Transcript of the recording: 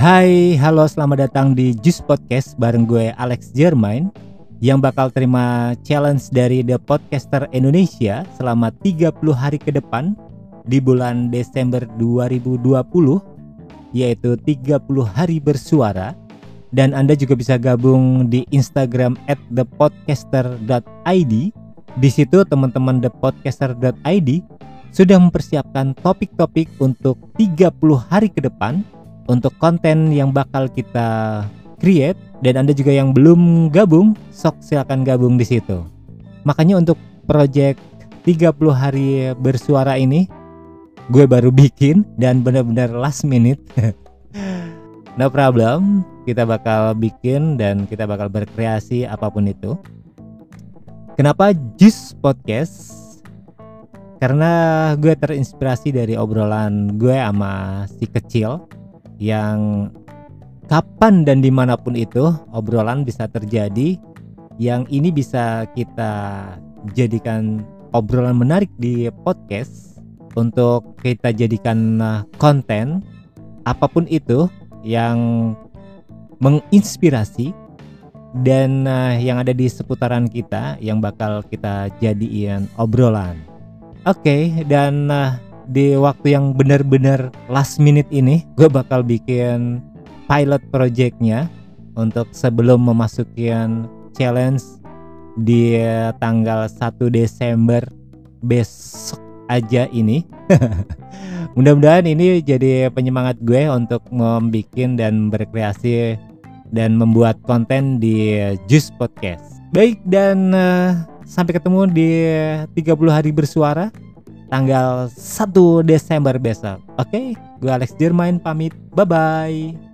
Hai, halo selamat datang di Juice Podcast bareng gue Alex Jermain yang bakal terima challenge dari The Podcaster Indonesia selama 30 hari ke depan di bulan Desember 2020 yaitu 30 hari bersuara. Dan Anda juga bisa gabung di Instagram at thepodcaster.id di situ teman-teman thepodcaster.id sudah mempersiapkan topik-topik untuk 30 hari ke depan untuk konten yang bakal kita create dan Anda juga yang belum gabung, sok silakan gabung di situ. Makanya untuk project 30 hari bersuara ini gue baru bikin dan benar-benar last minute. no problem, kita bakal bikin dan kita bakal berkreasi apa pun itu. Kenapa Jus Podcast? Karena gue terinspirasi dari obrolan gue sama si kecil yang kapan dan di mana pun itu obrolan bisa terjadi yang ini bisa kita jadikan obrolan menarik di podcast untuk kita jadikan uh, konten apa pun itu yang menginspirasi dan uh, yang ada di seputaran kita yang bakal kita jadiin obrolan. Oke, okay, dan uh, di waktu yang benar-benar last minute ini gue bakal bikin pilot projectnya untuk sebelum memasukin challenge di tanggal 1 Desember besok aja ini. Mudah-mudahan ini jadi penyemangat gue untuk membuat dan berkreasi dan membuat konten di Juice Podcast. Baik dan uh, sampai ketemu di 30 hari bersuara tanggal 1 Desember besok. Oke, gue Alex Jermain pamit. Bye bye.